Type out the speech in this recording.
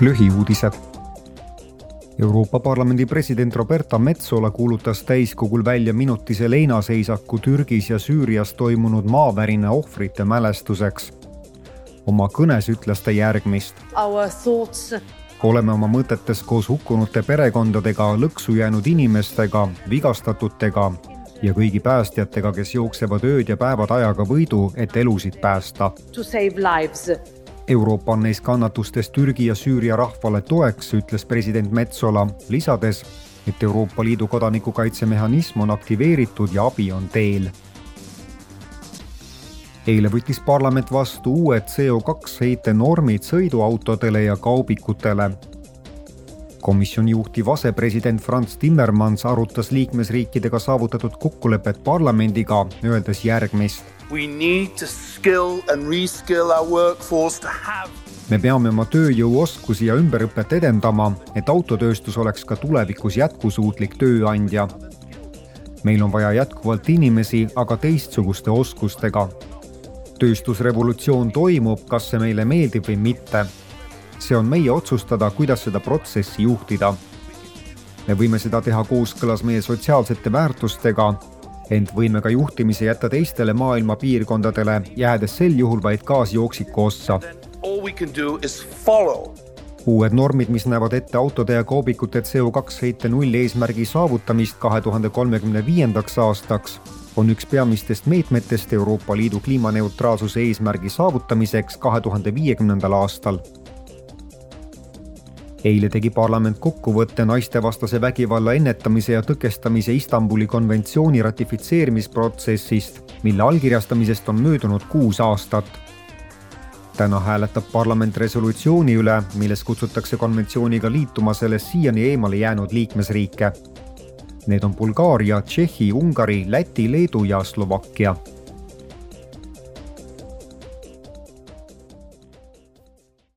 lühiuudised. Euroopa Parlamendi president Roberta Metsola kuulutas täiskogul välja minutise leinaseisaku Türgis ja Süürias toimunud maavärina ohvrite mälestuseks. oma kõnes ütles ta järgmist. oleme oma mõtetes koos hukkunute perekondadega, lõksu jäänud inimestega, vigastatutega ja kõigi päästjatega, kes jooksevad ööd ja päevad ajaga võidu, et elusid päästa. Euroopa on neis kannatustes Türgi ja Süüria rahvale toeks, ütles president Metsola, lisades, et Euroopa Liidu kodanikukaitsemehhanism on aktiveeritud ja abi on teel. eile võttis parlament vastu uued CO2 heitenormid sõiduautodele ja kaubikutele. Komisjoni juhtiv asepresident Franz Timmermans arutas liikmesriikidega saavutatud kokkulepet parlamendiga, öeldes järgmist me peame oma tööjõuoskusi ja ümberõpet edendama, et autotööstus oleks ka tulevikus jätkusuutlik tööandja. meil on vaja jätkuvalt inimesi, aga teistsuguste oskustega. tööstusrevolutsioon toimub, kas see meile meeldib või mitte. See on meie otsustada, kuidas seda protsessi juhtida. me võime seda teha kooskõlas meie sotsiaalsete väärtustega ent võime ka juhtimise jätta teistele maailma piirkondadele, jäädes sel juhul vaid gaasjooksiku ossa. uued normid, mis näevad ette autode ja kaubikute CO2 heite nulleesmärgi saavutamist kahe tuhande kolmekümne viiendaks aastaks, on üks peamistest meetmetest Euroopa Liidu kliimaneutraalsuse eesmärgi saavutamiseks kahe tuhande viiekümnendal aastal eile tegi parlament kokkuvõtte naistevastase vägivalla ennetamise ja tõkestamise Istanbuli konventsiooni ratifitseerimisprotsessist, mille allkirjastamisest on möödunud kuus aastat. täna hääletab parlament resolutsiooni üle, milles kutsutakse konventsiooniga liituma sellest siiani eemale jäänud liikmesriike. Need on Bulgaaria, Tšehhi, Ungari, Läti, Leedu ja Slovakkia